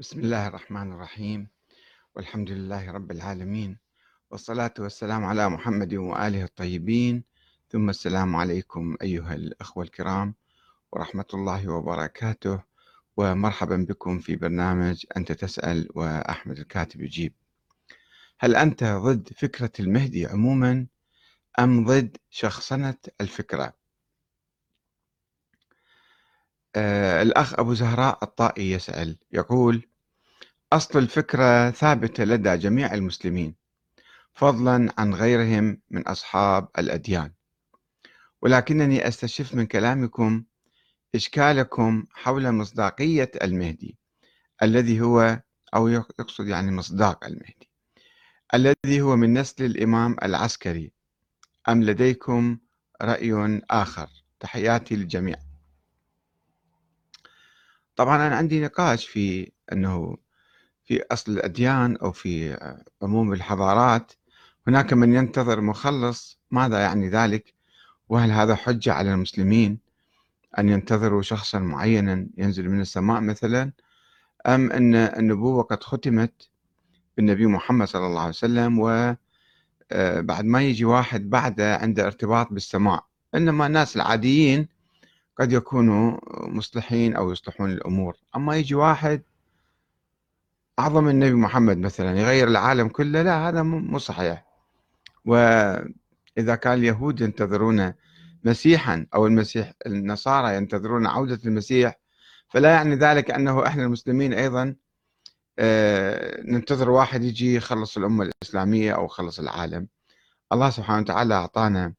بسم الله الرحمن الرحيم. والحمد لله رب العالمين. والصلاة والسلام على محمد وآله الطيبين. ثم السلام عليكم أيها الأخوة الكرام ورحمة الله وبركاته. ومرحبا بكم في برنامج أنت تسأل وأحمد الكاتب يجيب. هل أنت ضد فكرة المهدي عموما أم ضد شخصنة الفكرة؟ آه الأخ أبو زهراء الطائي يسأل يقول أصل الفكرة ثابتة لدى جميع المسلمين فضلا عن غيرهم من أصحاب الأديان. ولكنني أستشف من كلامكم إشكالكم حول مصداقية المهدي الذي هو أو يقصد يعني مصداق المهدي الذي هو من نسل الإمام العسكري. أم لديكم رأي آخر؟ تحياتي للجميع. طبعا أنا عندي نقاش في أنه في أصل الأديان أو في عموم الحضارات هناك من ينتظر مخلص ماذا يعني ذلك؟ وهل هذا حجة على المسلمين أن ينتظروا شخصا معينا ينزل من السماء مثلا؟ أم أن النبوة قد ختمت بالنبي محمد صلى الله عليه وسلم و آه، ما يجي واحد بعده عنده ارتباط بالسماع إنما الناس العاديين قد يكونوا مصلحين أو يصلحون الأمور. أما يجي واحد أعظم النبي محمد مثلا يغير العالم كله لا هذا مو صحيح. وإذا كان اليهود ينتظرون مسيحا أو المسيح النصارى ينتظرون عودة المسيح فلا يعني ذلك أنه إحنا المسلمين أيضا آه، ننتظر واحد يجي يخلص الأمة الإسلامية أو يخلص العالم. الله سبحانه وتعالى أعطانا